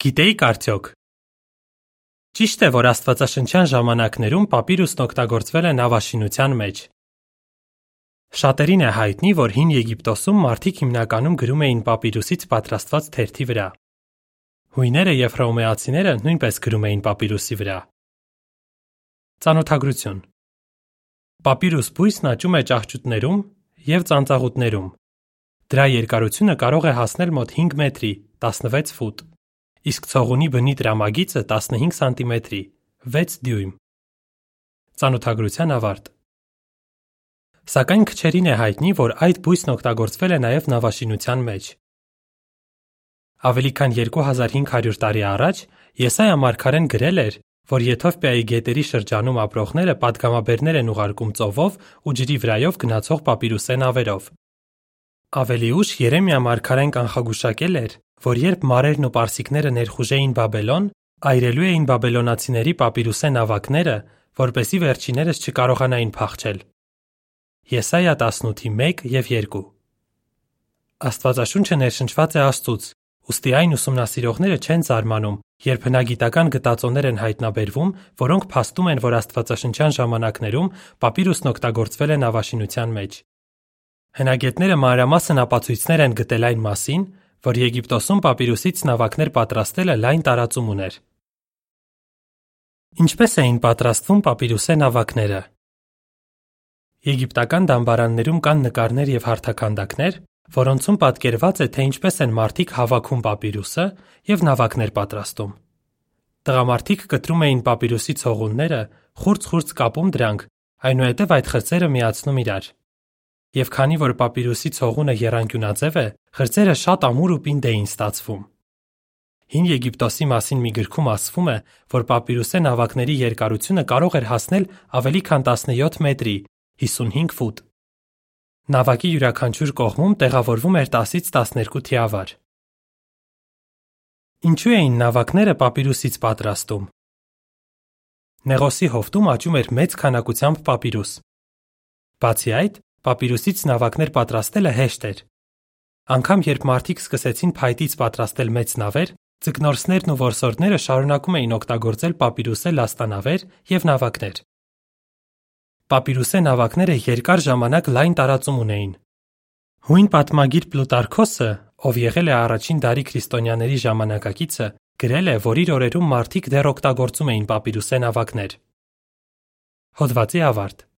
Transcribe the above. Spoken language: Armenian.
Գիտեիք արդյոք. Ճիշտ է, որ Աստվածաշնչյան ժամանակներում պապիրուսն օգտագործվել է նավաշինության մեջ։ Շատերին է հայտնի, որ հին Եգիպտոսում մարդիկ հիմնականում գրում էին պապիրուսից պատրաստված թերթի վրա։ Հույները եւ հռոմեացիները նույնպես գրում էին պապիրուսի վրա։ Ծանոթագրություն Պապիրուս բույսն աճում է ճահճուտներում եւ ծանծաղուտներում։ Դրա երկարությունը կարող է հասնել մոտ 5 մետրի, 16 ֆուտ իսկ ցողունի բնի դրամագիծը 15 սանտիմետրի, 6 դյույմ։ Ծանոթագրության ավարտ։ Սակայն քչերին է հայտնի, որ այդ բույսն օգտագործվել է նաև նավաշինության մեջ։ Ավելի քան 2500 տարի առաջ Եսայա Մարգարեն գրել էր, որ Եթովպիայի գետերի շրջանում ապրողները падգամաբերներ են ուղարկում ծովով ու ջրի վրայով գնացող papyrus-ե նավերով։ Ավելի ուշ Երեմիա Մարգարեն կանխագուշակել էր, որ երբ մարերն ու պարսիկները ներխուժեին Բաբելոն, այրելու էին բաբելոնացիների պապիրուսե նավակները, որպեսի վերջիներս չկարողանային փախչել։ Եսայա 18:1 եւ 2 Աստվածաշունչը ներշնչված է Աստծուց, ուստի այն ուսումնասիրողները չեն զարմանում, երբ հնագիտական գտածոներ են հայտնաբերվում, որոնք փաստում են, որ Աստվածաշնչյան ժամանակներում պապիրուսն օգտագործվել է նավաշինության մեջ։ Հնագետները մանրամասն ապացույցներ են գտել այն մասին, որ Եգիպտոսում պապիրուսից նավակներ պատրաստելը լայն տարածում ուներ։ Ինչպես էին պատրաստվում պապիրուսե նավակները։ Եգիպտական դամբարաններում կան նկարներ եւ հարթաքանդակներ, որոնցում պատկերված է, թե ինչպես են մարդիկ հավաքում պապիրուսը եւ նավակներ պատրաստում։ Տղամարդիկ կտրում էին պապիրուսի ցողունները, խուրց-խուրց կապում դրանք, այնուհետև այդ խրձերը միացնում իրար եւ քանի որ պապիրուսի ցողունը եռանկյունաձև է, խրձերը շատ ամուր ու պինդ էին ստացվում։ Հին Եգիպտոսի մասին մի գրքում ասվում է, որ պապիրուսե նավակների երկարությունը կարող էր հասնել ավելի քան 17 մետրի, 55 ֆուտ։ Նավակի յուրաքանչյուր կողմում տեղավորվում էր 10-ից 12 թիավար։ Ինչու էին նավակները պապիրուսից պատրաստում։ Նեղոսի հովտում աճում էր մեծ քանակությամբ պապիրուս։ Բացի այդ, Պապիրուսից նավակներ պատրաստելը հեշտ էր։ Անկամ երբ մարդիկ սկսեցին փայտից պատրաստել մեծ նավեր, ձկնորսներն ու որսորդները շարունակում էին օգտագործել պապիրուսե լաստանավեր եւ նավակներ։ Պապիրուսե նավակները երկար ժամանակ լայն տարածում ունեին։ Հույն պատմագիր Պլուտարքոսը, ով եղել է առաջին դարի քրիստոնյաների ժամանակակիցը, գրել է, որ իր օրերում մարդիկ դեռ օգտագործում էին պապիրուսե նավակներ։ Հոդվացի ավարտ